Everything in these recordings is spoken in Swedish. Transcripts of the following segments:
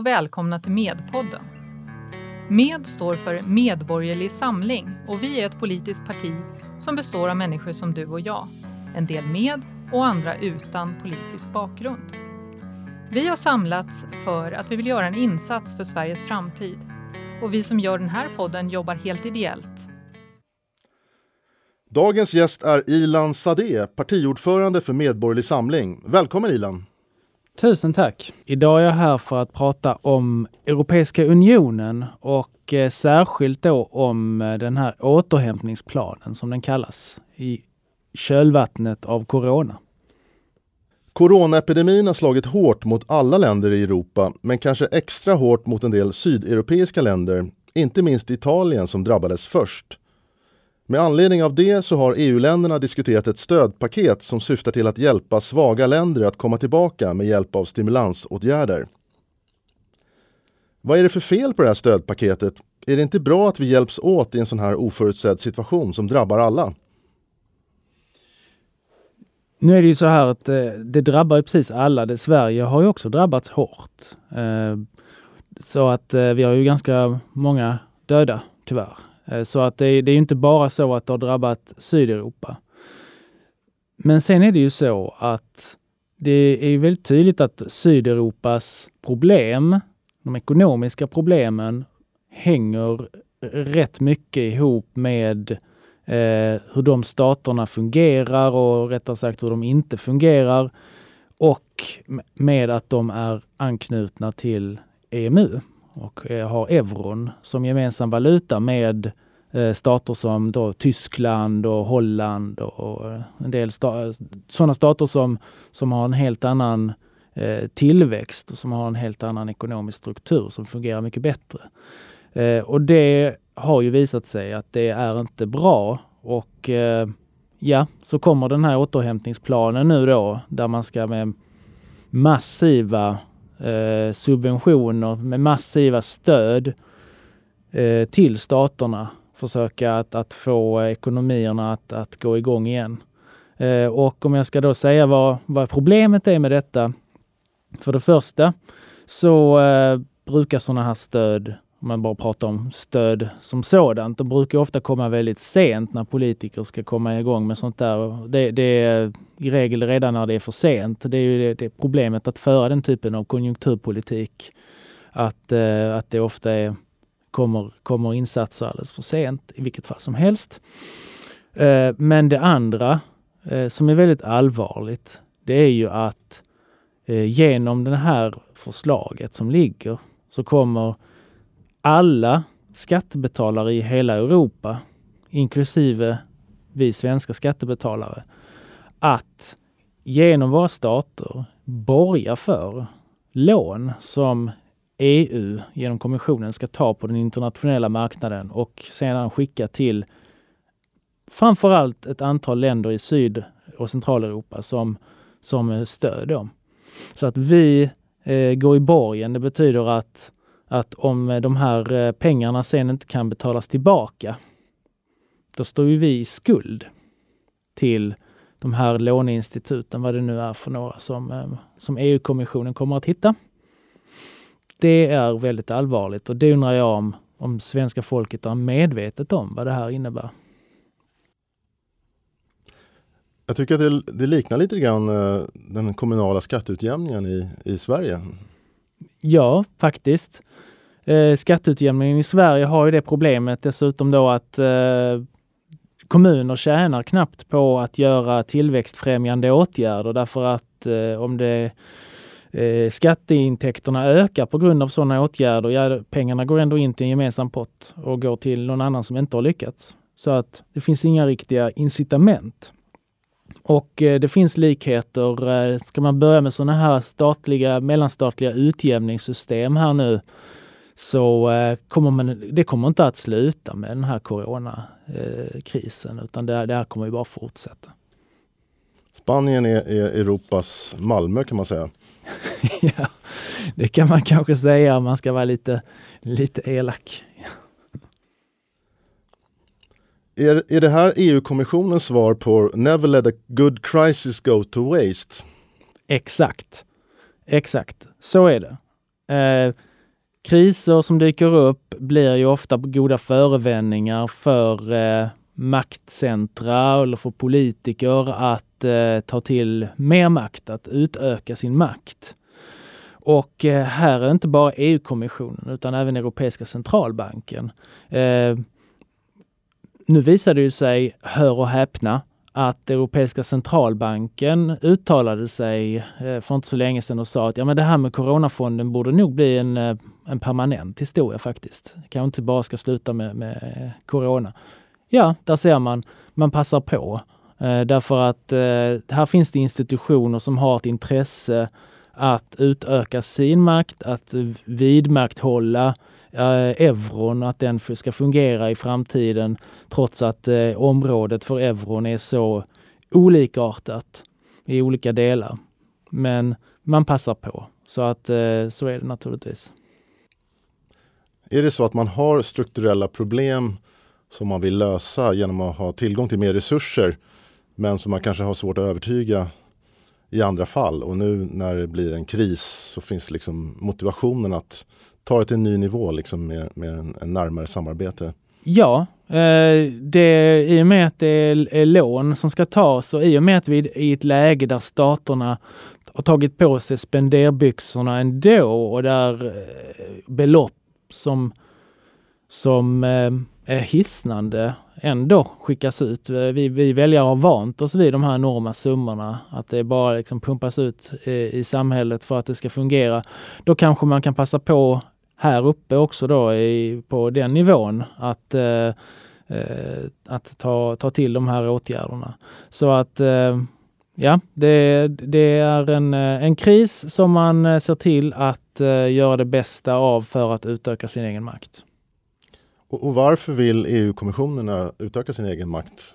Och välkomna till Medpodden. Med står för Medborgerlig Samling och vi är ett politiskt parti som består av människor som du och jag. En del med och andra utan politisk bakgrund. Vi har samlats för att vi vill göra en insats för Sveriges framtid. Och vi som gör den här podden jobbar helt ideellt. Dagens gäst är Ilan Sade, partiordförande för Medborgerlig Samling. Välkommen Ilan! Tusen tack! Idag är jag här för att prata om Europeiska unionen och eh, särskilt då om eh, den här återhämtningsplanen som den kallas i kölvattnet av corona. Coronaepidemin har slagit hårt mot alla länder i Europa, men kanske extra hårt mot en del sydeuropeiska länder, inte minst Italien som drabbades först. Med anledning av det så har EU-länderna diskuterat ett stödpaket som syftar till att hjälpa svaga länder att komma tillbaka med hjälp av stimulansåtgärder. Vad är det för fel på det här stödpaketet? Är det inte bra att vi hjälps åt i en sån här oförutsedd situation som drabbar alla? Nu är det ju så här att eh, det drabbar precis alla. Det, Sverige har ju också drabbats hårt. Eh, så att eh, vi har ju ganska många döda, tyvärr. Eh, så att det, det är inte bara så att det har drabbat Sydeuropa. Men sen är det ju så att det är väldigt tydligt att Sydeuropas problem, de ekonomiska problemen, hänger rätt mycket ihop med eh, hur de staterna fungerar och rättare sagt hur de inte fungerar och med att de är anknutna till EMU och eh, har euron som gemensam valuta med eh, stater som då Tyskland och Holland och eh, en del sta sådana stater som, som har en helt annan eh, tillväxt och som har en helt annan ekonomisk struktur som fungerar mycket bättre. Eh, och det har ju visat sig att det är inte bra och eh, ja, så kommer den här återhämtningsplanen nu då där man ska med massiva eh, subventioner, med massiva stöd eh, till staterna försöka att, att få ekonomierna att, att gå igång igen. Eh, och om jag ska då säga vad, vad problemet är med detta. För det första så eh, brukar sådana här stöd om man bara pratar om stöd som sådant. De brukar ofta komma väldigt sent när politiker ska komma igång med sånt där. Det, det är i regel redan när det är för sent. Det är ju det, det problemet att föra den typen av konjunkturpolitik. Att, eh, att det ofta är, kommer, kommer insatser alldeles för sent i vilket fall som helst. Eh, men det andra eh, som är väldigt allvarligt, det är ju att eh, genom det här förslaget som ligger så kommer alla skattebetalare i hela Europa, inklusive vi svenska skattebetalare, att genom våra stater borga för lån som EU genom kommissionen ska ta på den internationella marknaden och sedan skicka till framförallt ett antal länder i Syd och Centraleuropa som, som stöd. Då. Så att vi eh, går i borgen. Det betyder att att om de här eh, pengarna sen inte kan betalas tillbaka, då står ju vi i skuld till de här låneinstituten, vad det nu är för några som, eh, som EU-kommissionen kommer att hitta. Det är väldigt allvarligt och det undrar jag om, om svenska folket är medvetet om vad det här innebär. Jag tycker att det, det liknar lite grann eh, den kommunala skatteutjämningen i, i Sverige. Ja, faktiskt. Eh, skatteutjämningen i Sverige har ju det problemet dessutom då att eh, kommuner tjänar knappt på att göra tillväxtfrämjande åtgärder därför att eh, om det eh, skatteintäkterna ökar på grund av sådana åtgärder, ja pengarna går ändå in till en gemensam pott och går till någon annan som inte har lyckats. Så att det finns inga riktiga incitament. Och eh, det finns likheter. Eh, ska man börja med sådana här statliga, mellanstatliga utjämningssystem här nu så eh, kommer man, det kommer inte att sluta med den här coronakrisen utan det, det här kommer ju bara fortsätta. Spanien är, är Europas Malmö kan man säga. ja, det kan man kanske säga om man ska vara lite, lite elak. Är, är det här EU-kommissionens svar på Never let a good crisis go to waste? Exakt. Exakt, så är det. Eh, kriser som dyker upp blir ju ofta goda förevändningar för eh, maktcentra eller för politiker att eh, ta till mer makt, att utöka sin makt. Och eh, här är inte bara EU-kommissionen utan även Europeiska centralbanken. Eh, nu visar det ju sig, hör och häpna, att Europeiska centralbanken uttalade sig eh, för inte så länge sedan och sa att ja, men det här med coronafonden borde nog bli en, eh, en permanent historia faktiskt. Det kanske inte bara ska sluta med, med corona. Ja, där ser man, man passar på. Eh, därför att eh, här finns det institutioner som har ett intresse att utöka sin makt, att vidmakthålla eh, euron, att den ska fungera i framtiden trots att eh, området för euron är så olikartat i olika delar. Men man passar på. Så att eh, så är det naturligtvis. Är det så att man har strukturella problem som man vill lösa genom att ha tillgång till mer resurser men som man kanske har svårt att övertyga i andra fall. Och nu när det blir en kris så finns liksom motivationen att ta det till en ny nivå liksom med, med en, en närmare samarbete. Ja, eh, det, i och med att det är lån som ska tas och i och med att vi är i ett läge där staterna har tagit på sig spenderbyxorna ändå och där eh, belopp som, som eh, är hisnande ändå skickas ut. Eh, vi, vi väljare har vant oss vid de här enorma summorna, att det bara liksom pumpas ut i, i samhället för att det ska fungera. Då kanske man kan passa på här uppe också då i, på den nivån att, eh, eh, att ta, ta till de här åtgärderna. Så att eh, ja, det, det är en, eh, en kris som man eh, ser till att eh, göra det bästa av för att utöka sin egen makt. Och, och varför vill EU-kommissionerna utöka sin egen makt?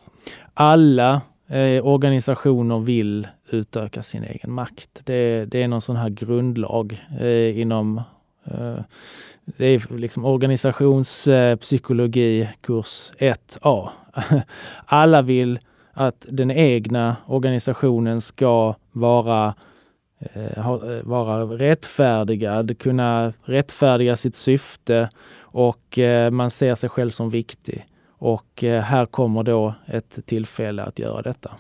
Alla eh, organisationer vill utöka sin egen makt. Det, det är någon sån här grundlag eh, inom eh, det är liksom organisationspsykologi kurs 1A. Alla vill att den egna organisationen ska vara eh, eh, vara rättfärdigad, kunna rättfärdiga sitt syfte och eh, man ser sig själv som viktig. Och eh, här kommer då ett tillfälle att göra detta.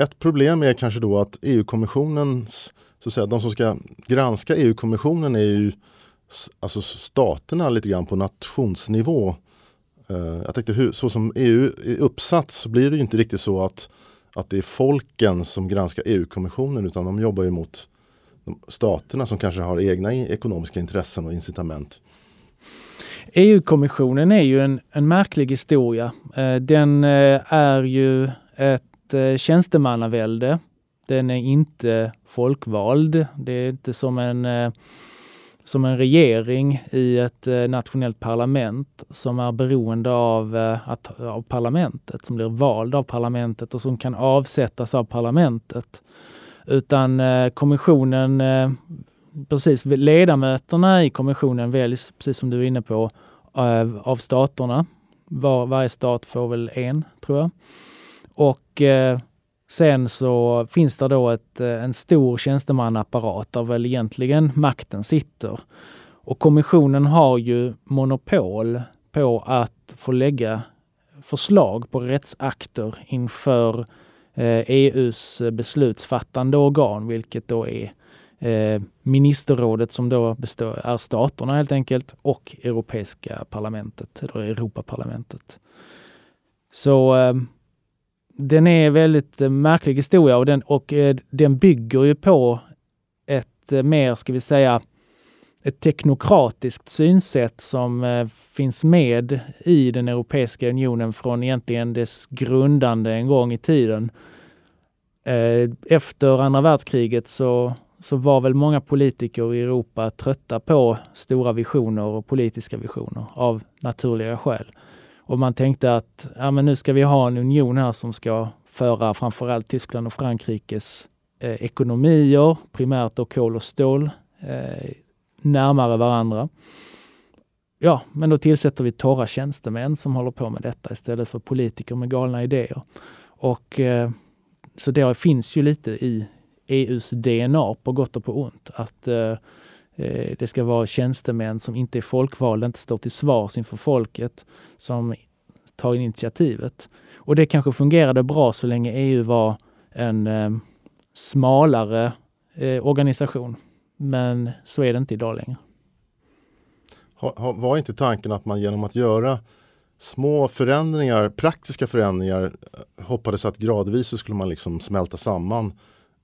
Ett problem är kanske då att EU-kommissionens, så att säga, de som ska granska EU-kommissionen är ju alltså staterna lite grann på nationsnivå. Eh, jag tänkte så som EU är uppsatt så blir det ju inte riktigt så att, att det är folken som granskar EU-kommissionen utan de jobbar ju mot staterna som kanske har egna ekonomiska intressen och incitament. EU-kommissionen är ju en, en märklig historia. Eh, den eh, är ju ett tjänstemannavälde. Den är inte folkvald. Det är inte som en, som en regering i ett eh, nationellt parlament som är beroende av, eh, att, av parlamentet, som blir vald av parlamentet och som kan avsättas av parlamentet. Utan eh, kommissionen, precis ledamöterna i kommissionen väljs, precis som du är inne på, av staterna. Var, varje stat får väl en, tror jag. Och eh, sen så finns det då ett, eh, en stor tjänstemannaapparat där väl egentligen makten sitter. Och kommissionen har ju monopol på att få lägga förslag på rättsakter inför eh, e EUs beslutsfattande organ, vilket då är eh, ministerrådet som då består, är staterna helt enkelt och Europeiska parlamentet, eller Europaparlamentet. Så den är väldigt eh, märklig historia och den, och eh, den bygger ju på ett eh, mer, ska vi säga, ett teknokratiskt synsätt som finns med i den Europeiska unionen från egentligen dess grundande en gång i tiden. Efter andra världskriget så, så var väl många politiker i Europa trötta på stora visioner och politiska visioner av naturliga skäl. Och man tänkte att ja, men nu ska vi ha en union här som ska föra framförallt Tyskland och Frankrikes eh, ekonomier, primärt då kol och stål, eh, närmare varandra. Ja, men då tillsätter vi torra tjänstemän som håller på med detta istället för politiker med galna idéer. Och eh, så det finns ju lite i, EUs DNA på gott och på ont. Att eh, Eh, det ska vara tjänstemän som inte är folkvalda, inte står till svars inför folket, som tar initiativet. Och det kanske fungerade bra så länge EU var en eh, smalare eh, organisation. Men så är det inte idag längre. Var inte tanken att man genom att göra små förändringar, praktiska förändringar, eh, hoppades att gradvis så skulle man liksom smälta samman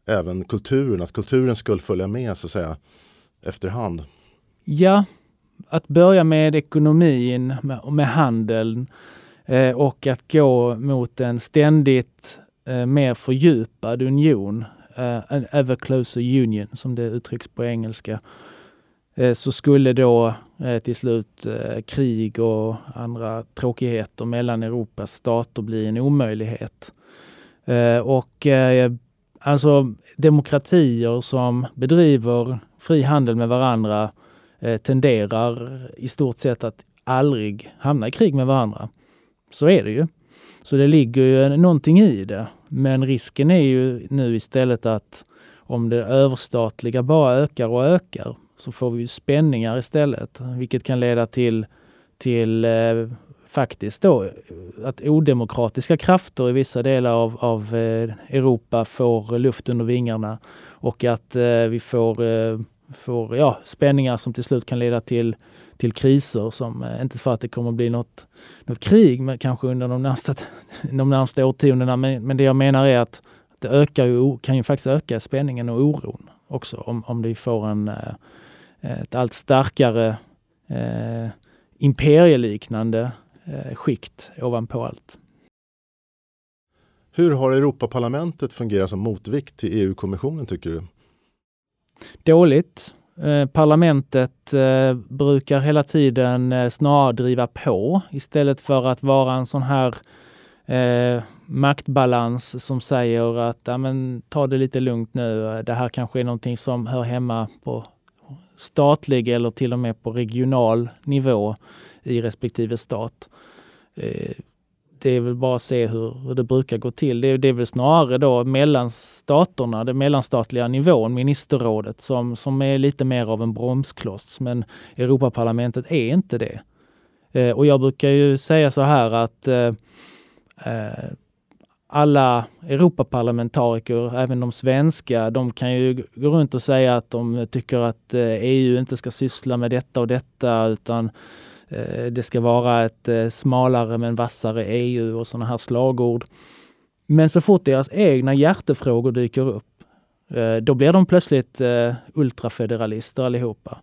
även kulturen, att kulturen skulle följa med så att säga efterhand? Ja, att börja med ekonomin, med, med handeln eh, och att gå mot en ständigt eh, mer fördjupad union, eh, en ever closer union som det uttrycks på engelska, eh, så skulle då eh, till slut eh, krig och andra tråkigheter mellan Europas stater bli en omöjlighet. Eh, och eh, alltså demokratier som bedriver fri handel med varandra eh, tenderar i stort sett att aldrig hamna i krig med varandra. Så är det ju. Så det ligger ju någonting i det. Men risken är ju nu istället att om det överstatliga bara ökar och ökar så får vi spänningar istället, vilket kan leda till, till eh, faktiskt då att odemokratiska krafter i vissa delar av, av eh, Europa får luft under vingarna och att eh, vi får, eh, får ja, spänningar som till slut kan leda till, till kriser som, eh, inte för att det kommer att bli något, något krig men kanske under de närmsta, de närmsta årtiondena, men, men det jag menar är att det ökar ju, kan ju faktiskt öka spänningen och oron också om, om vi får en eh, ett allt starkare eh, imperieliknande eh, skikt ovanpå allt. Hur har Europaparlamentet fungerat som motvikt till EU-kommissionen tycker du? Dåligt. Eh, parlamentet eh, brukar hela tiden eh, snarare driva på istället för att vara en sån här eh, maktbalans som säger att ja, men, ta det lite lugnt nu. Det här kanske är någonting som hör hemma på statlig eller till och med på regional nivå i respektive stat. Eh, det är väl bara att se hur, det brukar gå till. Det är, det är väl snarare då mellan staterna, den mellanstatliga nivån, ministerrådet, som, som är lite mer av en bromskloss. Men Europaparlamentet är inte det. Eh, och jag brukar ju säga så här att eh, eh alla Europaparlamentariker, även de svenska, de kan ju gå runt och säga att de tycker att eh, EU inte ska syssla med detta och detta utan Eh, det ska vara ett eh, smalare men vassare EU och sådana här slagord. Men så fort deras egna hjärtefrågor dyker upp, eh, då blir de plötsligt ultrafederalister allihopa.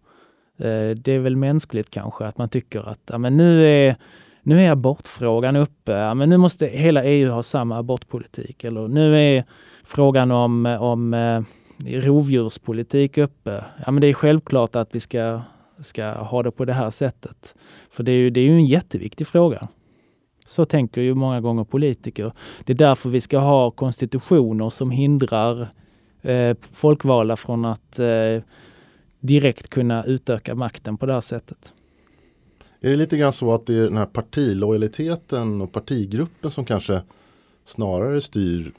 Det är väl mänskligt kanske att man tycker att ja, men nu är nu är abortfrågan uppe, ja, men nu måste hela EU ha samma abortpolitik. Eller nu är frågan om, om rovdjurspolitik uppe. Ja, men det är självklart att vi ska, ska ha det på det här sättet. För det är ju, det är ju en jätteviktig fråga. Så tänker ju många gånger politiker. Det är därför vi ska ha konstitutioner som hindrar eh, folkvalda från att eh, direkt kunna utöka makten på det här sättet. Är det lite grann så att det är den här partilojaliteten och partigruppen som kanske snarare styr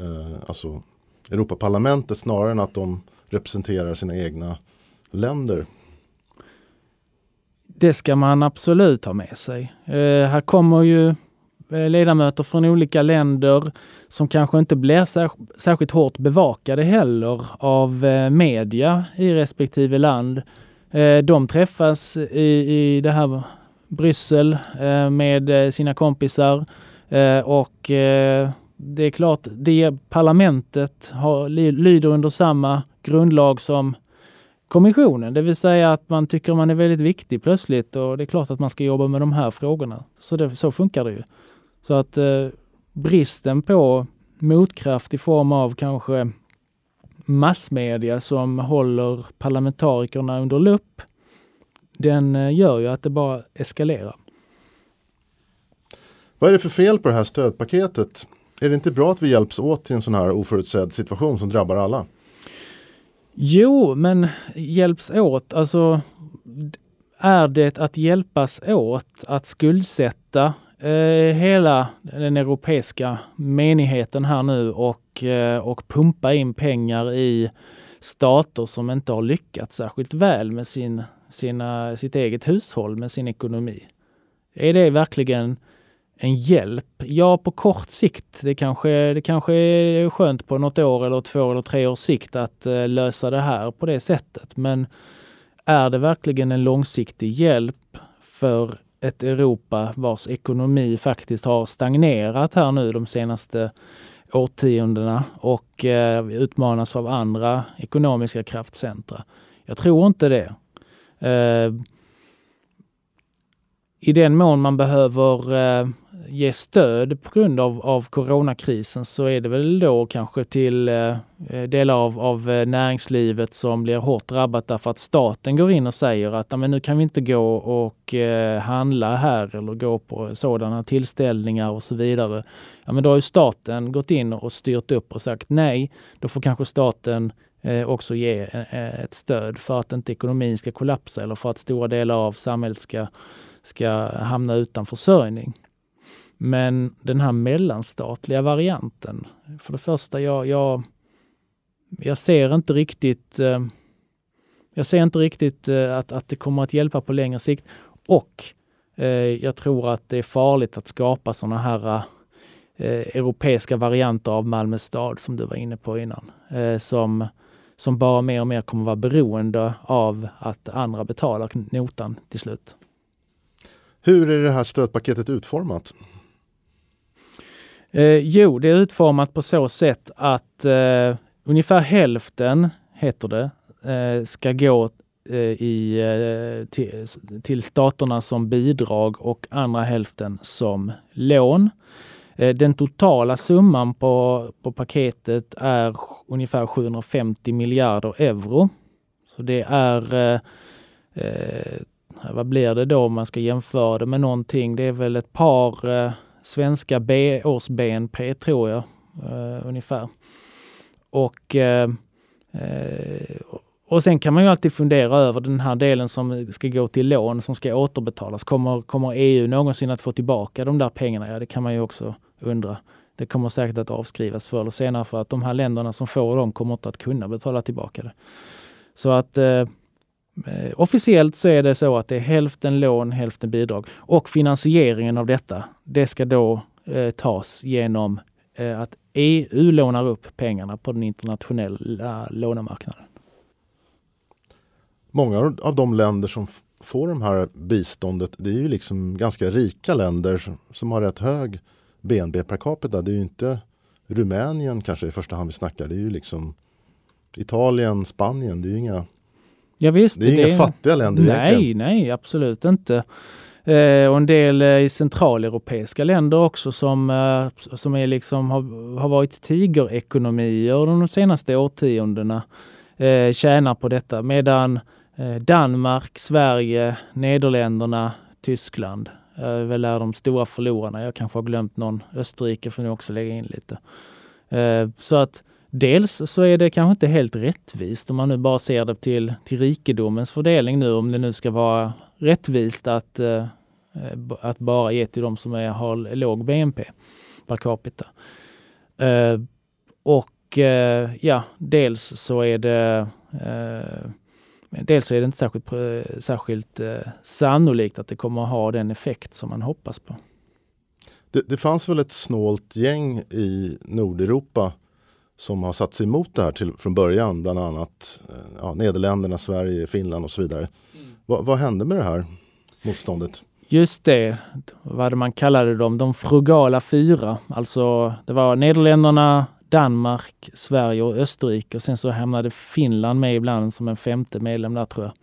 eh, alltså Europaparlamentet snarare än att de representerar sina egna länder? Det ska man absolut ha med sig. Eh, här kommer ju eh, ledamöter från olika länder som kanske inte blir särskilt hårt bevakade heller av eh, media i respektive land. Eh, de träffas i, i det här Bryssel eh, med eh, sina kompisar eh, och det är klart, det parlamentet har, lyder under samma grundlag som kommissionen, det vill säga att man tycker man är väldigt viktig plötsligt och det är klart att man ska jobba med de här frågorna. Så, det, så funkar det ju. Så att eh, bristen på motkraft i form av kanske massmedia som håller parlamentarikerna under lupp, den eh, gör ju att det bara eskalerar. Vad är det för fel på det här stödpaketet? Är det inte bra att vi hjälps åt i en sån här oförutsedd situation som drabbar alla? Jo, men hjälps åt, alltså är det att hjälpas åt att skuldsätta eh, hela den europeiska menigheten här nu och eh, och pumpa in pengar i stater som inte har lyckats särskilt väl med sin, sina, sitt eget hushåll, med sin ekonomi. Är det verkligen en hjälp? Ja, på kort sikt. Det kanske, det kanske är skönt på något år eller två eller tre års sikt att eh, lösa det här på det sättet. Men är det verkligen en långsiktig hjälp för ett Europa vars ekonomi faktiskt har stagnerat här nu de senaste årtiondena och eh, utmanas av andra ekonomiska kraftcentra. Jag tror inte det. Eh, I den mån man behöver eh, ge stöd på grund av, av coronakrisen så är det väl då kanske till eh, eh delar av, av eh, näringslivet som blir hårt drabbat därför att staten går in och säger att men nu kan vi inte gå och eh, handla här eller gå på sådana tillställningar och så vidare. Ja, men då har ju staten gått in och styrt upp och sagt nej. Då får kanske staten eh, också ge eh, eh ett stöd för att inte ekonomin ska kollapsa eller för att stora delar av samhället ska, ska hamna utan försörjning. Men den här mellanstatliga varianten, för det första, jag, jag, jag ser inte riktigt eh, jag ser inte riktigt eh, att, att det kommer att hjälpa på längre sikt. Och eh, jag tror att det är farligt att skapa sådana här eh, europeiska varianter av Malmö stad som du var inne på innan. Eh, som, som bara mer och mer kommer vara beroende av att andra betalar notan till slut. Hur är det här stödpaketet utformat? Eh, jo, det är utformat på så sätt att eh, ungefär hälften, heter det, eh, ska gå eh, i, eh, till, till staterna som bidrag och andra hälften som lån. Eh, den totala summan på, på paketet är ungefär 750 miljarder euro. Så det är, eh, eh, vad blir det då om man ska jämföra det med någonting? Det är väl ett par svenska B, års-BNP tror jag eh, ungefär. Och, eh, eh, och sen kan man ju alltid fundera över den här delen som ska gå till lån som ska återbetalas. Kommer, kommer EU någonsin att få tillbaka de där pengarna? Ja, det kan man ju också undra. Det kommer säkert att avskrivas förr eller senare för att de här länderna som får dem kommer inte att kunna betala tillbaka det. Så att Eh, Eh, officiellt så är det så att det är hälften lån, hälften bidrag. Och finansieringen av detta, det ska då eh, tas genom eh, att EU lånar upp pengarna på den internationella lånemarknaden. Många av de länder som får de här biståndet, det är ju liksom ganska rika länder som, som har rätt hög BNP per capita. Det är ju inte Rumänien kanske i första hand vi snackar. Det är ju liksom Italien, Spanien. Det är ju inga Ja, visst, det är inga det, fattiga länder Nej, egentligen. nej, absolut inte. Eh, och en del eh, i centraleuropeiska länder också som, eh, som är liksom, har, har varit tigerekonomier de senaste årtiondena eh, tjänar på detta. Medan eh, Danmark, Sverige, Nederländerna, Tyskland eh, väl är de stora förlorarna. Jag kanske har glömt någon. Österrike får ni också lägga in lite. Eh, så att Dels så är det kanske inte helt rättvist om man nu bara ser det till, till rikedomens fördelning nu, om det nu ska vara rättvist att, eh, eh att bara ge till de som är, har låg BNP per capita. Eh, och eh, ja, dels så är det eh, Dels är det inte särskilt, särskilt eh, sannolikt att det kommer att ha den effekt som man hoppas på. Det, det fanns väl ett snålt gäng i Nordeuropa som har satt sig emot det här till, från början, bland annat eh, ja, Nederländerna, Sverige, Finland och så vidare. Mm. Va, vad hände med det här motståndet? Just det, vad man kallade dem, de frugala fyra. Alltså det var Nederländerna, Danmark, Sverige och Österrike och sen så hamnade Finland med ibland som en femte medlem där tror jag.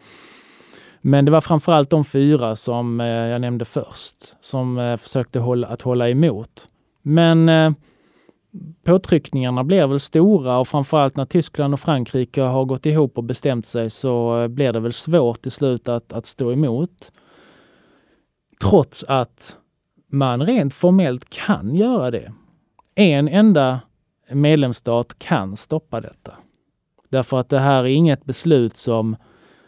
Men det var framförallt de fyra som eh, jag nämnde först som eh, försökte hålla, att hålla emot. Men påtryckningarna blir väl stora och framförallt när Tyskland och Frankrike har gått ihop och bestämt sig så eh, blir det väl svårt till slut att, att stå emot. Trots att man rent formellt kan göra det. En enda medlemsstat kan stoppa detta. Därför att det här är inget beslut som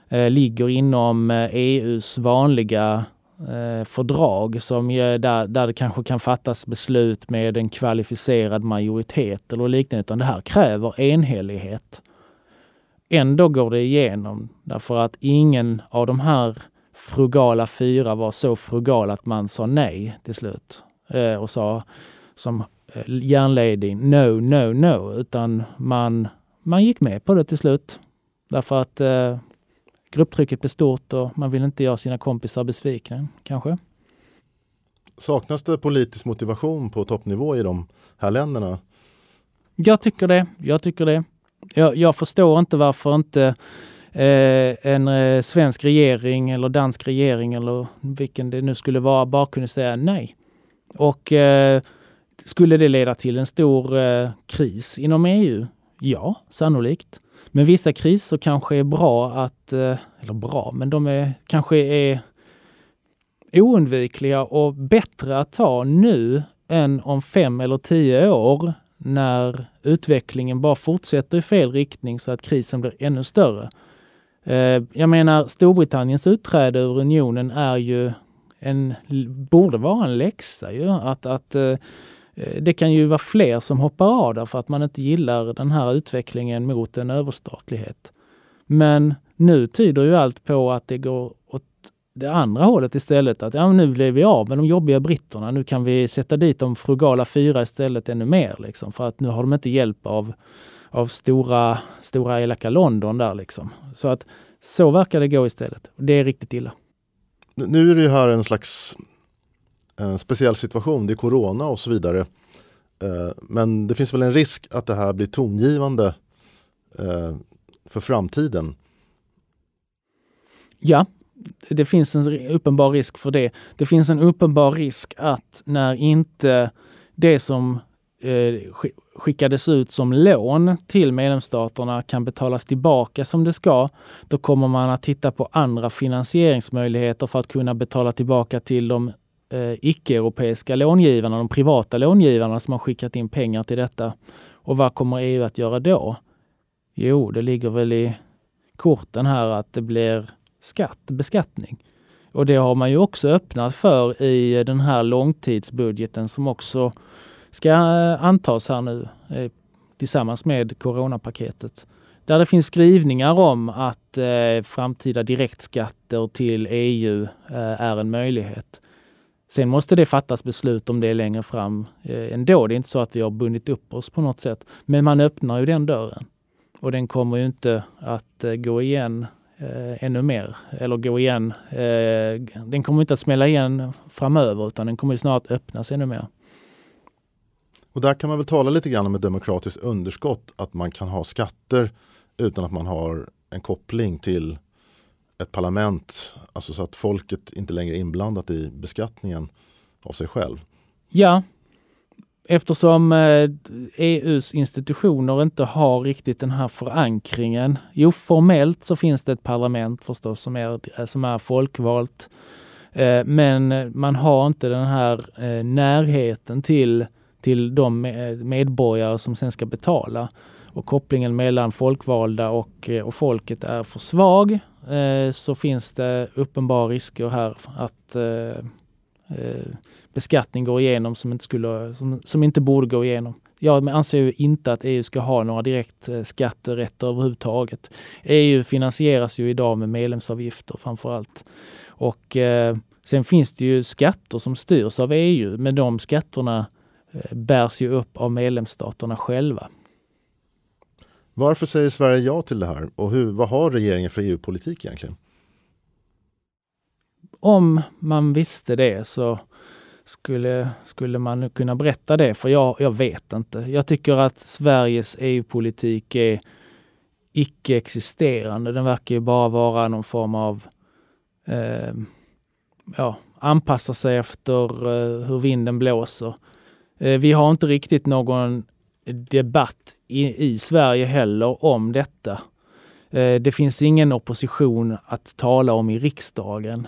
eh, ligger inom EUs eh, e vanliga eh, fördrag som där, där det kanske kan fattas beslut med en kvalificerad majoritet eller liknande. Utan det här kräver enhällighet. Ändå går det igenom därför att ingen av de här frugala fyra var så frugal att man sa nej till slut eh, och sa som eh, järnledning no, no, no, utan man, man gick med på det till slut. Därför att eh, grupptrycket blir stort och man vill inte göra sina kompisar besvikna kanske. Saknas det politisk motivation på toppnivå i de här länderna? Jag tycker det. Jag tycker det. Jag, jag förstår inte varför inte eh, en eh, svensk regering eller dansk regering eller vilken det nu skulle vara bara kunde säga nej. Och eh, skulle det leda till en stor eh, kris inom EU? Ja, sannolikt. Men vissa kriser kanske är bra att, eh, eller bra, men de är, kanske är oundvikliga och bättre att ta nu än om fem eller tio år när utvecklingen bara fortsätter i fel riktning så att krisen blir ännu större. Eh, jag menar, Storbritanniens utträde ur unionen är ju en, borde vara en läxa ju. Att, att eh, Eh, det kan ju vara fler som hoppar av därför att man inte gillar den här utvecklingen mot en överstatlighet. Men nu tyder ju allt på att det går åt det andra hållet istället. Att ja, nu blev vi av med de jobbiga britterna. Nu kan vi sätta dit de frugala fyra istället ännu mer. Liksom, för att nu har de inte hjälp av, av stora, stora elaka London där. Liksom. Så att så verkar det gå istället. Det är riktigt illa. Nu är det ju här en slags en speciell situation. Det är corona och så vidare. Eh, men det finns väl en risk att det här blir tongivande eh, för framtiden? Ja, det finns en uppenbar risk för det. Det finns en uppenbar risk att när inte det som skickades ut som lån till medlemsstaterna kan betalas tillbaka som det ska, då kommer man att titta på andra finansieringsmöjligheter för att kunna betala tillbaka till de eh, icke-europeiska långivarna, de privata långivarna som har skickat in pengar till detta. Och vad kommer EU att göra då? Jo, det ligger väl i korten här att det blir skatt, beskattning. Och det har man ju också öppnat för i den här långtidsbudgeten som också ska eh, antas här nu eh, tillsammans med coronapaketet. Där det finns skrivningar om att eh, framtida direktskatter till EU eh, är en möjlighet. Sen måste det fattas beslut om det längre fram eh, ändå. Det är inte så att vi har bundit upp oss på något sätt. Men man öppnar ju den dörren. Och den kommer ju inte att eh, gå igen eh, ännu mer. Eller gå igen. Eh, den kommer inte att smälla igen framöver utan den kommer snart öppnas ännu mer. Och där kan man väl tala lite grann om ett demokratiskt underskott. Att man kan ha skatter utan att man har en koppling till ett parlament. Alltså så att folket inte längre är inblandat i beskattningen av sig själv. Ja, eftersom eh, e EUs institutioner inte har riktigt den här förankringen. Jo, formellt så finns det ett parlament förstås som är, eh, som är folkvalt. Eh, men man har inte den här närheten till, till de medborgare som sen ska betala. Och kopplingen mellan folkvalda och, och folket är för svag. Eh, så finns det uppenbara risker här att eh, eh, beskattning går igenom som inte, skulle, som, som inte borde gå igenom. Jag anser ju inte att EU ska ha några direkt skatterätter överhuvudtaget. EU finansieras ju idag med medlemsavgifter framför allt. Och eh, sen finns det ju skatter som styrs av EU, men de skatterna eh, bärs ju upp av medlemsstaterna själva. Varför säger Sverige ja till det här och hur, vad har regeringen för EU-politik egentligen? Om man visste det så skulle, skulle man kunna berätta det? För jag, jag vet inte. Jag tycker att Sveriges EU-politik är icke-existerande. Den verkar ju bara vara någon form av eh, ja, anpassa sig efter eh, hur vinden blåser. Eh, vi har inte riktigt någon debatt i, i Sverige heller om detta. Eh, det finns ingen opposition att tala om i riksdagen.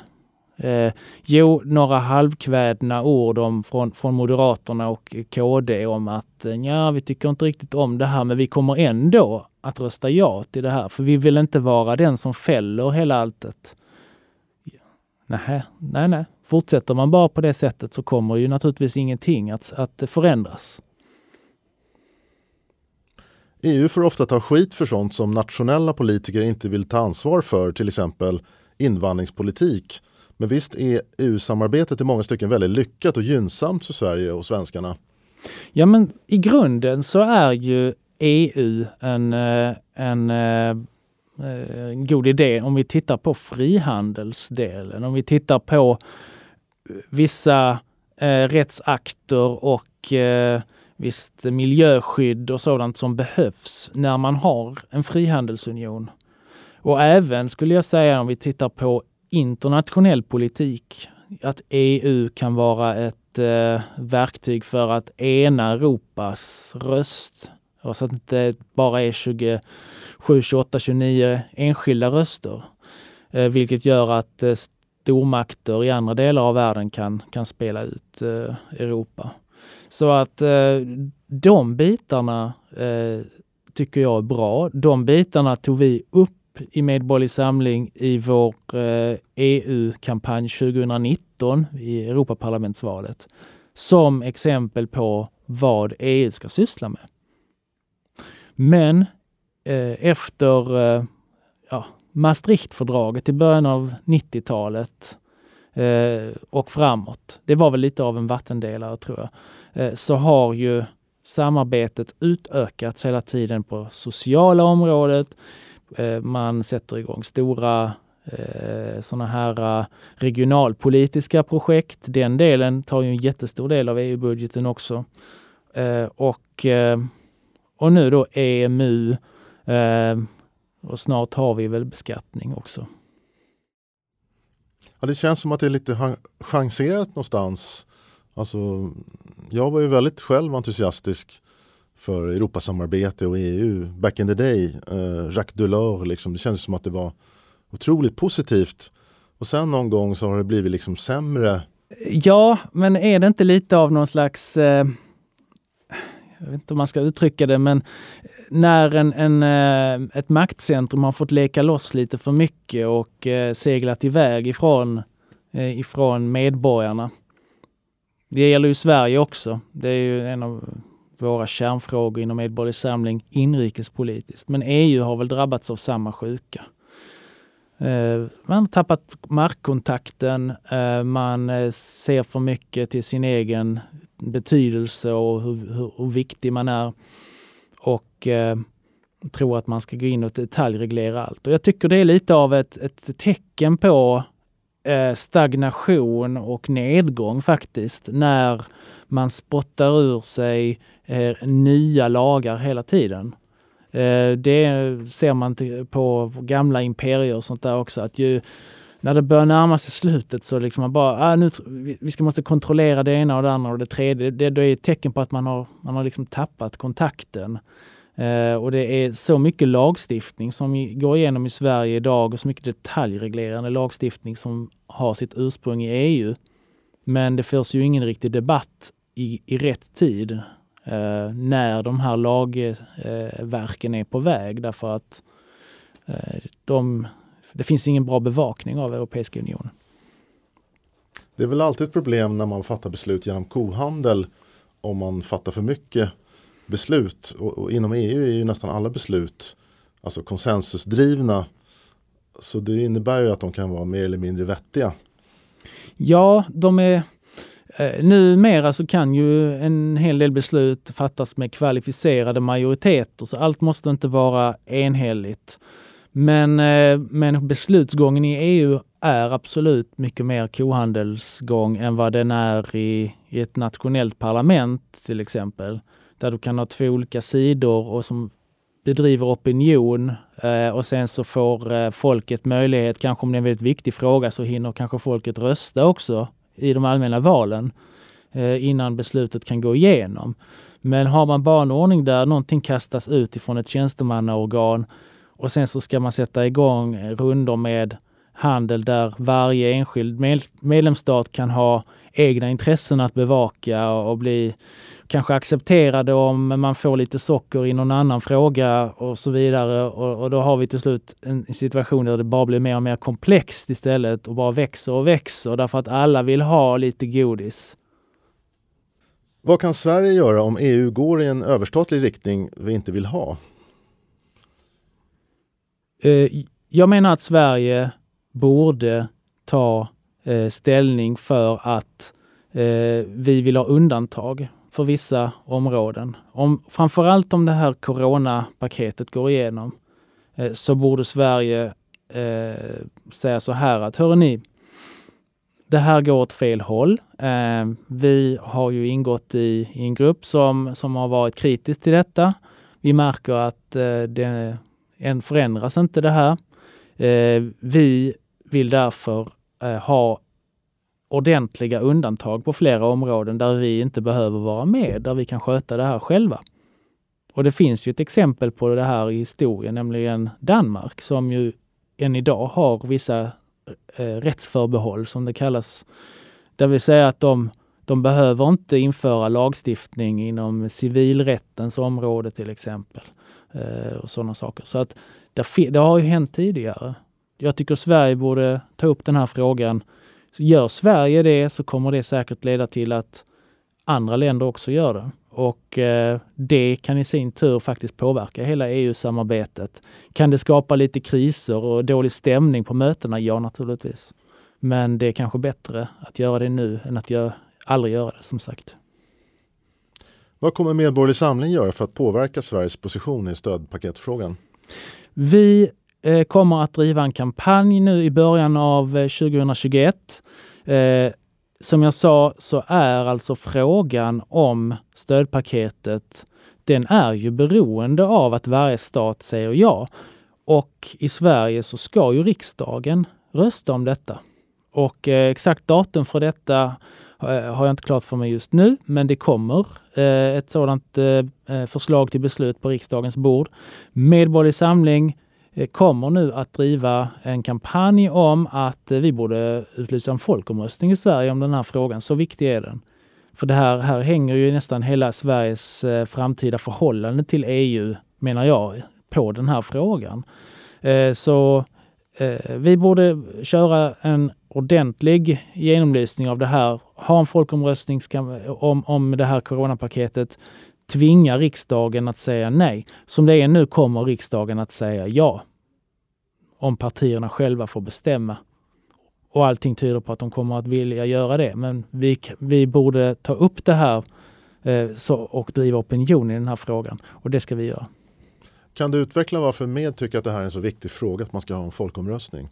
Eh, jo, några halvkvädna ord om, från, från Moderaterna och KD om att eh, ja, vi tycker inte riktigt om det här, men vi kommer ändå att rösta ja till det här, för vi vill inte vara den som fäller hela alltet. Nej, nej, nej. fortsätter man bara på det sättet så kommer ju naturligtvis ingenting att, att förändras. EU får ofta ta skit för sånt som nationella politiker inte vill ta ansvar för, till exempel invandringspolitik. Men visst är EU-samarbetet i många stycken väldigt lyckat och gynnsamt för Sverige och svenskarna? Ja, men i grunden så är ju EU en, eh, en, en god idé om vi tittar på frihandelsdelen, om vi tittar på vissa eh, rättsakter och eh, visst miljöskydd och sådant som behövs när man har en frihandelsunion. Och även skulle jag säga om vi tittar på internationell politik, att EU kan vara ett eh, verktyg för att ena Europas röst. Och så att det inte bara är 27, 28, 29 enskilda röster. Eh, vilket gör att eh, stormakter i andra delar av världen kan, kan spela ut eh, Europa. Så att eh, de bitarna eh, tycker jag är bra. De bitarna tog vi upp i Medborgerlig Samling i vår eh, EU-kampanj 2019 i Europaparlamentsvalet som exempel på vad EU ska syssla med. Men eh, efter eh, ja, Maastrichtfördraget i början av 90-talet eh, Eh, och framåt, det var väl lite av en vattendelare tror jag, eh, så har ju samarbetet utökats hela tiden på sociala området. Eh, man sätter igång stora eh, sådana här eh, regionalpolitiska projekt. Den delen tar ju en jättestor del av EU-budgeten också. Eh, och, eh, och nu då EMU eh, och snart har vi väl beskattning också. Ja, det känns som att det är lite chanserat någonstans. Alltså, jag var ju väldigt själv entusiastisk för Europasamarbete och EU back in the day. Uh, Jacques Delors, liksom, det kändes som att det var otroligt positivt. Och sen någon gång så har det blivit liksom sämre. Ja, men är det inte lite av någon slags eh jag vet inte om man ska uttrycka det, men när en, en, eh, ett maktcentrum har fått leka loss lite för mycket och eh, seglat iväg ifrån, eh, ifrån medborgarna. Det gäller ju Sverige också. Det är ju en av våra kärnfrågor inom Medborgerlig Samling inrikespolitiskt. Men EU har väl drabbats av samma sjuka. Man har tappat markkontakten, man ser för mycket till sin egen betydelse och hur, hur, hur viktig man är. Och eh, tro att man ska gå in och detaljreglera allt. Och jag tycker det är lite av ett, ett tecken på eh, stagnation och nedgång faktiskt när man spottar ur sig eh, nya lagar hela tiden. Eh, det ser man på gamla imperier och sånt där också. Att ju, när det börjar närma sig slutet så liksom man bara, ah, nu, vi ska måste kontrollera det ena och det andra och det tredje. Det, det är ett tecken på att man har, man har liksom tappat kontakten. Eh, och det är så mycket lagstiftning som går igenom i Sverige idag och så mycket detaljreglerande lagstiftning som har sitt ursprung i EU. Men det förs ju ingen riktig debatt i, i rätt tid eh, när de här lagverken eh, är på väg därför att eh, de det finns ingen bra bevakning av Europeiska unionen. Det är väl alltid ett problem när man fattar beslut genom kohandel om man fattar för mycket beslut. Och, och inom EU är ju nästan alla beslut alltså konsensusdrivna. Så det innebär ju att de kan vara mer eller mindre vettiga. Ja, de är eh, Numera så kan ju en hel del beslut fattas med kvalificerade majoriteter så allt måste inte vara enhälligt. Men, eh, men beslutsgången i EU är absolut mycket mer kohandelsgång än vad den är i, i ett nationellt parlament till exempel. Där du kan ha två olika sidor och som bedriver opinion eh, och sen så får eh, folket möjlighet, kanske om det är en väldigt viktig fråga så hinner kanske folket rösta också i de allmänna valen innan beslutet kan gå igenom. Men har man bara en ordning där någonting kastas ut ifrån ett tjänstemannaorgan och sen så ska man sätta igång rundor med handel där varje enskild medlemsstat kan ha egna intressen att bevaka och bli kanske accepterade om man får lite socker i någon annan fråga och så vidare. Och, och, då har vi till slut en situation där det bara blir mer och mer komplext istället och bara växer och växer därför att alla vill ha lite godis. Vad kan Sverige göra om EU går i en överstatlig riktning vi inte vill ha? Eh, jag menar att Sverige borde ta eh, ställning för att eh, vi vill ha undantag för vissa områden. Om, framförallt om det här coronapaketet går igenom eh, så borde Sverige eh, säga så här att hörni, ni, det här går åt fel håll. Eh, vi har ju ingått i, i, en grupp som, som har varit kritisk till detta. Vi märker att eh, det än förändras inte det här. Eh, vi vill därför eh, ha ordentliga undantag på flera områden där vi inte behöver vara med, där vi kan sköta det här själva. Och det finns ju ett exempel på det här i historien, nämligen Danmark som ju än idag har vissa eh, rättsförbehåll som det kallas. Det vill säga att de, de behöver inte införa lagstiftning inom civilrättens område till exempel. Eh, och sådana saker. Så att det, det har ju hänt tidigare. Jag tycker Sverige borde ta upp den här frågan. Så gör Sverige det så kommer det säkert leda till att andra länder också gör det. Och eh, det kan i sin tur faktiskt påverka hela EU-samarbetet. Kan det skapa lite kriser och dålig stämning på mötena? Ja, naturligtvis. Men det är kanske bättre att göra det nu än att göra, aldrig göra det, som sagt. Vad kommer Medborgerlig Samling göra för att påverka Sveriges position i stödpaketfrågan? Vi eh, kommer att driva en kampanj nu i början av eh, 2021 eh, som jag sa så är alltså frågan om stödpaketet, den är ju beroende av att varje stat säger ja. Och i Sverige så ska ju riksdagen rösta om detta. Och eh, exakt datum för detta Eh, har jag inte klart för mig just nu, men det kommer eh, ett sådant eh, förslag till beslut på riksdagens bord. Medborgerlig Samling kommer nu att driva en kampanj om att vi borde utlysa en folkomröstning i Sverige om den här frågan. Så viktig är den. För det här, här hänger ju nästan hela Sveriges framtida förhållande till EU, menar jag, på den här frågan. Så vi borde köra en ordentlig genomlysning av det här. Ha en folkomröstning om, om det här coronapaketet tvinga riksdagen att säga nej. Som det är nu kommer riksdagen att säga ja. Om partierna själva får bestämma. Och allting tyder på att de kommer att vilja göra det. Men vi, vi borde ta upp det här eh, så, och driva opinion i den här frågan. Och det ska vi göra. Kan du utveckla varför Med tycker att det här är en så viktig fråga att man ska ha en folkomröstning?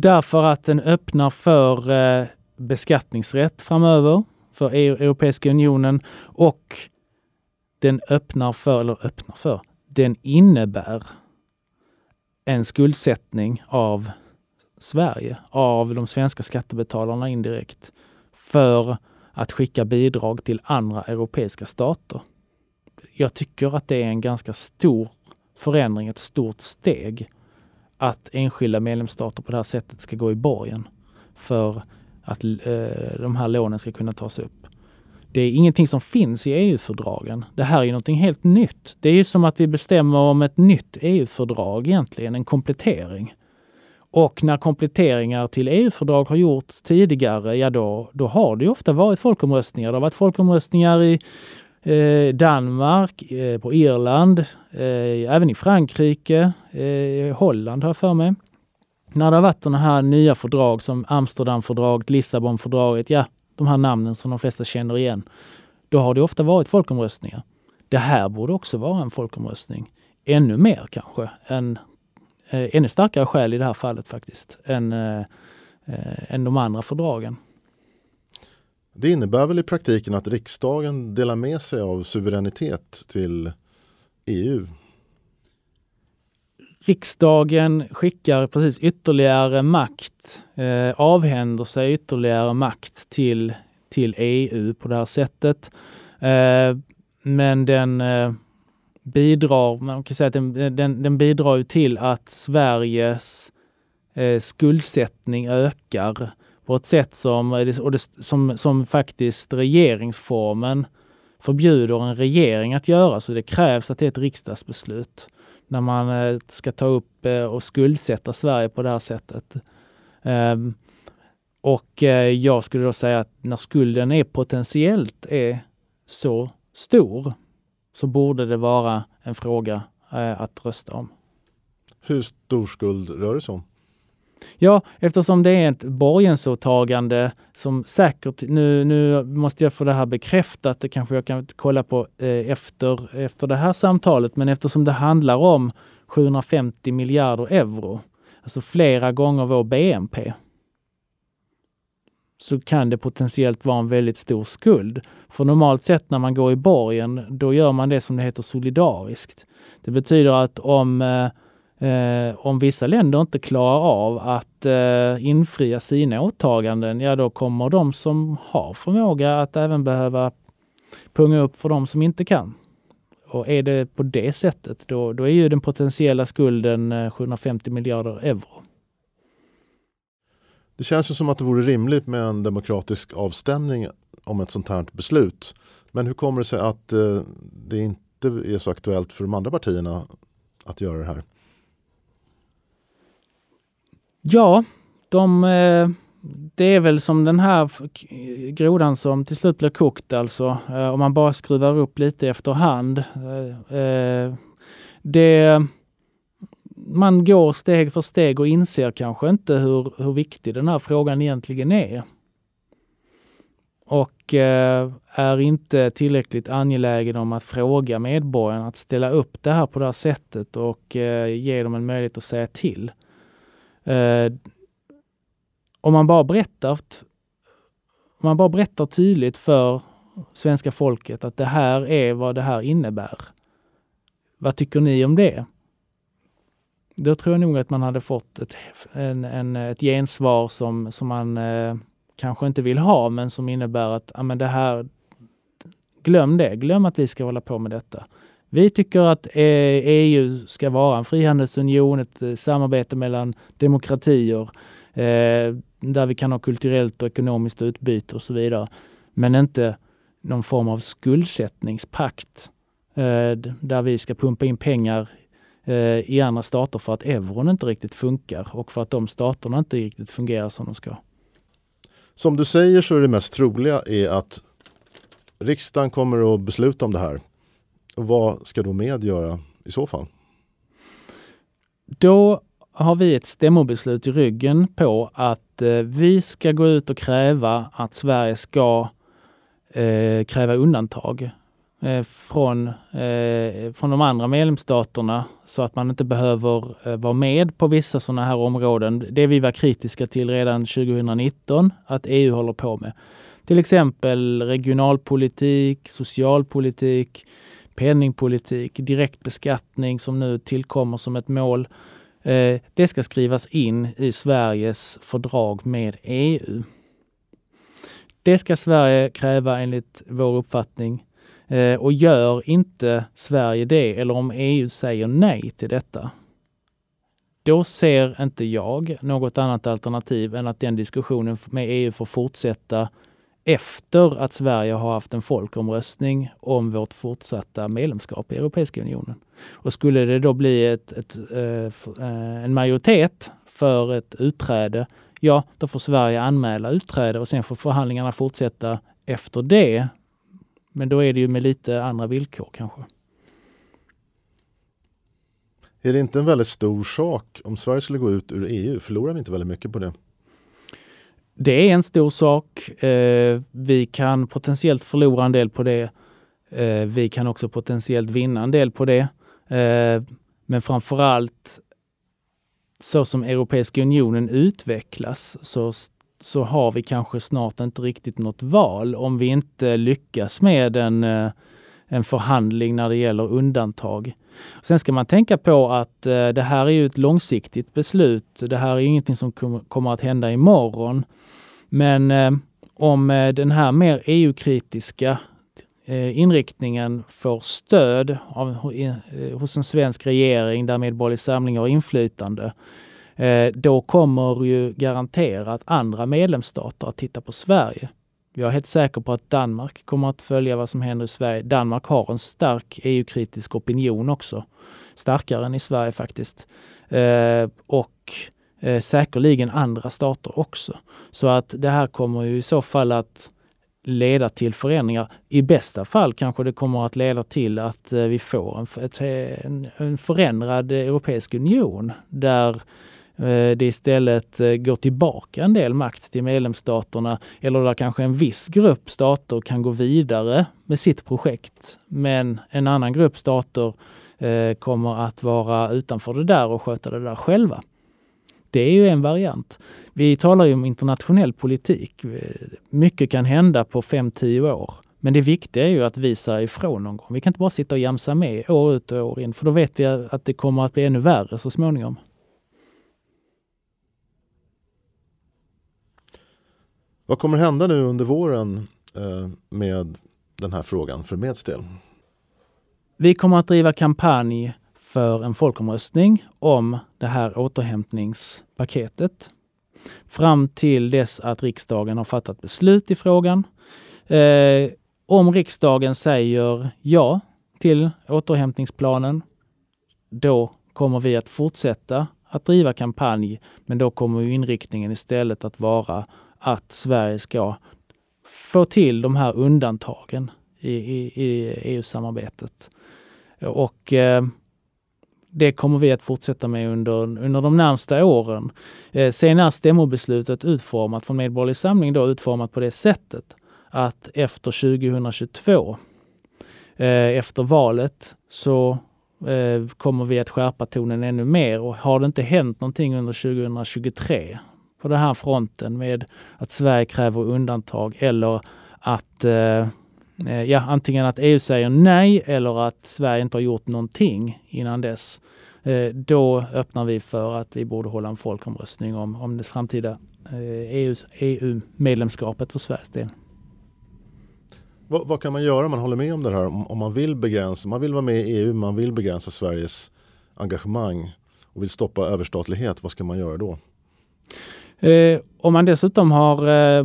Därför att den öppnar för eh, beskattningsrätt framöver för EU, Europeiska unionen och den öppnar för, eller öppnar för, den innebär en skuldsättning av Sverige, av de svenska skattebetalarna indirekt, för att skicka bidrag till andra europeiska stater. Jag tycker att det är en ganska stor förändring, ett stort steg att enskilda medlemsstater på det här sättet ska gå i borgen för att eh, de här lånen ska kunna tas upp. Det är ingenting som finns i EU-fördragen. Det här är någonting helt nytt. Det är ju som att vi bestämmer om ett nytt EU-fördrag egentligen, en komplettering. Och när kompletteringar till EU-fördrag har gjorts tidigare, ja då, då har det ju ofta varit folkomröstningar. Det har varit folkomröstningar i eh, Danmark, eh, på Irland, eh, även i Frankrike, eh, Holland har jag för mig. När det har varit sådana här nya fördrag som Amsterdamfördraget, Lissabonfördraget, ja de här namnen som de flesta känner igen, då har det ofta varit folkomröstningar. Det här borde också vara en folkomröstning. Ännu mer kanske. än, eh, ännu starkare skäl i det här fallet faktiskt, än, eh, eh, än de andra fördragen. Det innebär väl i praktiken att riksdagen delar med sig av suveränitet till EU? riksdagen skickar precis ytterligare makt, eh, avhänder sig ytterligare makt till, till EU på det här sättet. Eh, men den eh, bidrar, man kan säga att den, den, den bidrar ju till att Sveriges eh, skuldsättning ökar på ett sätt som, eh, och det, som, som faktiskt regeringsformen förbjuder en regering att göra. Så det krävs att det är ett riksdagsbeslut när man eh, ska ta upp eh, och skuldsätta Sverige på det här sättet. Ehm, och jag skulle då säga att när skulden är potentiellt är så stor så borde det vara en fråga att rösta om. Hur stor skuld rör det sig om? Ja, eftersom det är ett borgensåtagande som säkert, nu, nu måste jag få det här bekräftat, det kanske jag kan kolla på eh, efter, efter det här samtalet, men eftersom det handlar om 750 miljarder euro, alltså flera gånger vår BNP, så kan det potentiellt vara en väldigt stor skuld. För normalt sett när man går i borgen, då gör man det som det heter solidariskt. Det betyder att om eh, eh, om vissa länder inte klarar av att eh, infria sina åtaganden, ja då kommer de som har förmåga att även behöva punga upp för de som inte kan. Och är det på det sättet, då, då är ju den potentiella skulden eh, 750 miljarder euro. Det känns ju som att det vore rimligt med en demokratisk avstämning om ett sånt här beslut. Men hur kommer det sig att eh, det inte är så aktuellt för de andra partierna att göra det här? Ja, de, eh, det är väl som den här grodan som till slut blir kokt alltså. Eh, om man bara skruvar upp lite efterhand. Eh, det, man går steg för steg och inser kanske inte hur, hur viktig den här frågan egentligen är. Och är inte tillräckligt angelägen om att fråga medborgarna att ställa upp det här på det här sättet och ge dem en möjlighet att säga till. Eh, om man bara berättar om man bara berättar tydligt för svenska folket att det här är vad det här innebär. Vad tycker ni om det? Då tror jag nog att man hade fått ett, en, en, ett gensvar som, som man eh, kanske inte vill ha, men som innebär att ja, men det här, glöm det, glöm att vi ska hålla på med detta. Vi tycker att eh, EU ska vara en frihandelsunion, ett eh, samarbete mellan demokratier eh, där vi kan ha kulturellt och ekonomiskt utbyte och så vidare. Men inte någon form av skuldsättningspakt där vi ska pumpa in pengar i andra stater för att euron inte riktigt funkar och för att de staterna inte riktigt fungerar som de ska. Som du säger så är det mest troliga är att riksdagen kommer att besluta om det här vad ska då med göra i så fall? Då har vi ett stämmobeslut i ryggen på att eh, vi ska gå ut och kräva att Sverige ska eh, kräva undantag eh, från, eh, från de andra medlemsstaterna så att man inte behöver eh, vara med på vissa sådana här områden. Det vi var kritiska till redan 2019 att EU håller på med. Till exempel regionalpolitik, socialpolitik, penningpolitik, direkt beskattning som nu tillkommer som ett mål. Eh, det ska skrivas in i Sveriges fördrag med EU. Det ska Sverige kräva enligt vår uppfattning. Eh, och gör inte Sverige det, eller om EU säger nej till detta, då ser inte jag något annat alternativ än att den diskussionen med EU får fortsätta efter att Sverige har haft en folkomröstning om vårt fortsatta medlemskap i Europeiska unionen. Och skulle det då bli ett, ett, eh, eh, en majoritet för ett utträde, ja, då får Sverige anmäla utträde och sen får förhandlingarna fortsätta efter det. Men då är det ju med lite andra villkor kanske. Är det inte en väldigt stor sak om Sverige skulle gå ut ur EU? Förlorar vi inte väldigt mycket på det? Det är en stor sak. Eh, vi kan potentiellt förlora en del på det. Eh, vi kan också potentiellt vinna en del på det. Eh, men framför allt så som Europeiska unionen utvecklas så, så har vi kanske snart inte riktigt något val om vi inte lyckas med en, en förhandling när det gäller undantag. Sen ska man tänka på att det här är ju ett långsiktigt beslut. Det här är ingenting som kommer att hända imorgon. Men eh, om eh, den här mer EU-kritiska eh, inriktningen får stöd av, eh, hos en svensk regering där Medborgerlig Samling har inflytande, eh, då kommer ju garanterat andra medlemsstater att titta på Sverige. Jag är helt säker på att Danmark kommer att följa vad som händer i Sverige. Danmark har en stark EU-kritisk opinion också. Starkare än i Sverige faktiskt. Eh, och eh, säkerligen andra stater också. Så att det här kommer ju i så fall att leda till förändringar. I bästa fall kanske det kommer att leda till att eh, vi får en, en förändrad Europeisk union där eh, det istället eh, går tillbaka en del makt till medlemsstaterna eller där kanske en viss grupp stater kan gå vidare med sitt projekt. Men en annan grupp stater kommer att vara utanför det där och sköta det där själva. Det är ju en variant. Vi talar ju om internationell politik. Mycket kan hända på 5-10 år. Men det viktiga är ju att vi säger ifrån någon gång. Vi kan inte bara sitta och jamsa med år ut och år in, för då vet vi att det kommer att bli ännu värre så småningom. Vad kommer hända nu under våren eh, med den här frågan för Meds del? Vi kommer att driva kampanj för en folkomröstning om det här återhämtningspaketet fram till dess att riksdagen har fattat beslut i frågan. Eh, om riksdagen säger ja till återhämtningsplanen, då kommer vi att fortsätta att driva kampanj, men då kommer inriktningen istället att vara att Sverige ska få till de här undantagen i, i, i EU-samarbetet. Och eh, det kommer vi att fortsätta med under, under de närmsta åren. Eh, sen är stämmobeslutet utformat från Medborgerlig Samling då utformat på det sättet att efter 2022, eh, efter valet, så eh, kommer vi att skärpa tonen ännu mer och har det inte hänt någonting under 2023 på den här fronten med att Sverige kräver undantag eller att eh, Eh, ja, antingen att EU säger nej eller att Sverige inte har gjort någonting innan dess. Eh, då öppnar vi för att vi borde hålla en folkomröstning om, om det framtida EU-medlemskapet eh, e EU för Sveriges del. Vad, vad, kan man göra om man håller med om det här? Om, om, man vill begränsa, man vill vara med i EU, man vill begränsa Sveriges engagemang och vill stoppa överstatlighet, vad ska man göra då? Eh, om man dessutom har eh,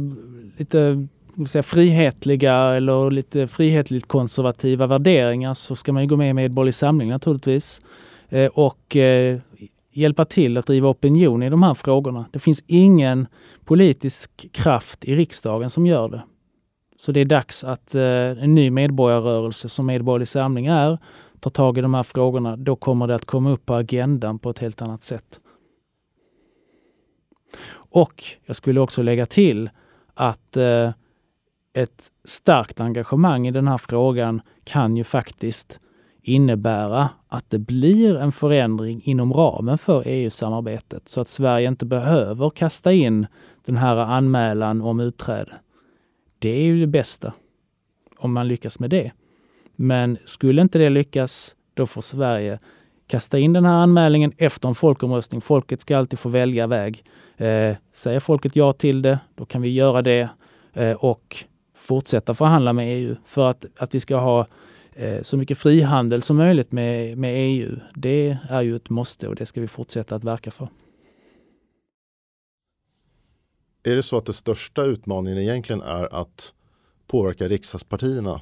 lite säga, frihetliga eller lite frihetligt konservativa värderingar så ska man ju gå med i Medborgerlig Samling naturligtvis. Eh, och eh, hjälpa till att driva opinion i de här frågorna. Det finns ingen politisk kraft i riksdagen som gör det. Så det är dags att eh, en ny medborgarrörelse som Medborgerlig Samling är tar tag i de här frågorna. Då kommer det att komma upp på agendan på ett helt annat sätt. Och jag skulle också lägga till att eh, ett starkt engagemang i den här frågan kan ju faktiskt innebära att det blir en förändring inom ramen för EU-samarbetet så att Sverige inte behöver kasta in den här anmälan om utträde. Det är ju det bästa om man lyckas med det. Men skulle inte det lyckas, då får Sverige kasta in den här anmälningen efter en folkomröstning. Folket ska alltid få välja väg. Eh, säger folket ja till det, då kan vi göra det eh, och fortsätta förhandla med EU för att, att vi ska ha eh, så mycket frihandel som möjligt med, med EU. Det är ju ett måste och det ska vi fortsätta att verka för. Är det så att den största utmaningen egentligen är att påverka riksdagspartierna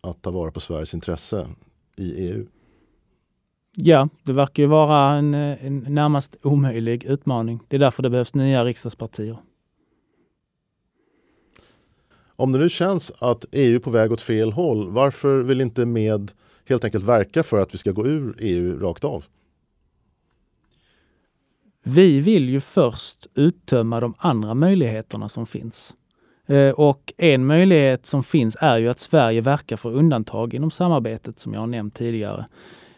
att ta vara på Sveriges intresse i EU? Ja, det verkar ju vara en, en närmast omöjlig utmaning. Det är därför det behövs nya riksdagspartier. Om det nu känns att EU är på väg åt fel håll, varför vill inte med helt enkelt verka för att vi ska gå ur EU rakt av? Vi vill ju först uttömma de andra möjligheterna som finns. Eh, och en möjlighet som finns är ju att Sverige verkar för undantag inom samarbetet som jag har nämnt tidigare.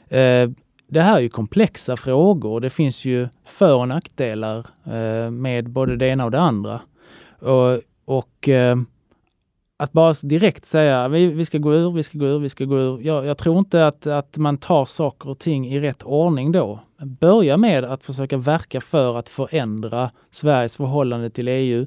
Eh, det här är ju komplexa frågor. Det finns ju för och nackdelar eh, med både det ena och det andra. Och, och att bara direkt säga vi, vi ska gå ur, vi ska gå ur, vi ska gå ur. Jag, jag, tror inte att, att man tar saker och ting i rätt ordning då. Börja med att försöka verka för att förändra Sveriges förhållande till EU.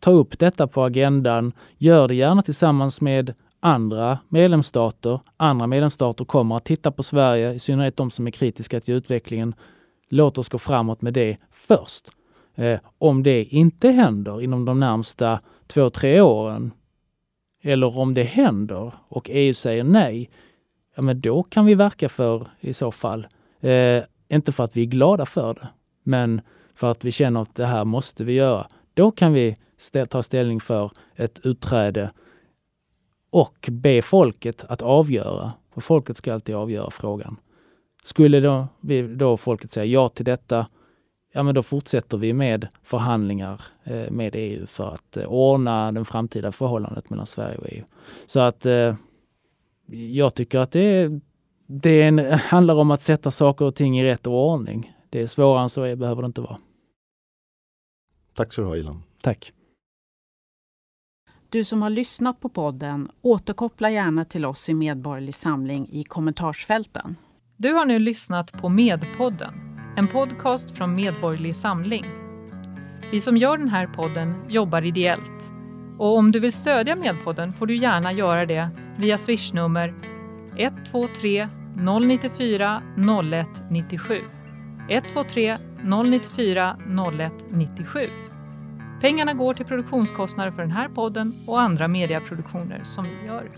Ta upp detta på agendan. Gör det gärna tillsammans med andra medlemsstater. Andra medlemsstater kommer att titta på Sverige, i synnerhet de som är kritiska till utvecklingen. Låt oss gå framåt med det först. Eh, om det inte händer inom de närmsta två, tre åren, eller om det händer och EU säger nej, ja men då kan vi verka för i så fall. Eh, inte för att vi är glada för det, men för att vi känner att det här måste vi göra. Då kan vi stä ta ställning för ett utträde och be folket att avgöra. För folket ska alltid avgöra frågan. Skulle då, då folket säga ja till detta, ja men då fortsätter vi med förhandlingar eh, med EU för att eh, ordna det framtida förhållandet mellan Sverige och EU. Så att eh, jag tycker att det, det handlar om att sätta saker och ting i rätt ordning. Det är svårare än så är, behöver det inte vara. Tack så du ha Ilan. Tack. Du som har lyssnat på podden, återkoppla gärna till oss i Medborgerlig Samling i kommentarsfälten. Du har nu lyssnat på Medpodden, en podcast från Medborgerlig Samling. Vi som gör den här podden jobbar ideellt. Och om du vill stödja Medpodden får du gärna göra det via swishnummer 123 094 0197. 123 094 0197. Pengarna går till produktionskostnader för den här podden och andra mediaproduktioner som vi gör.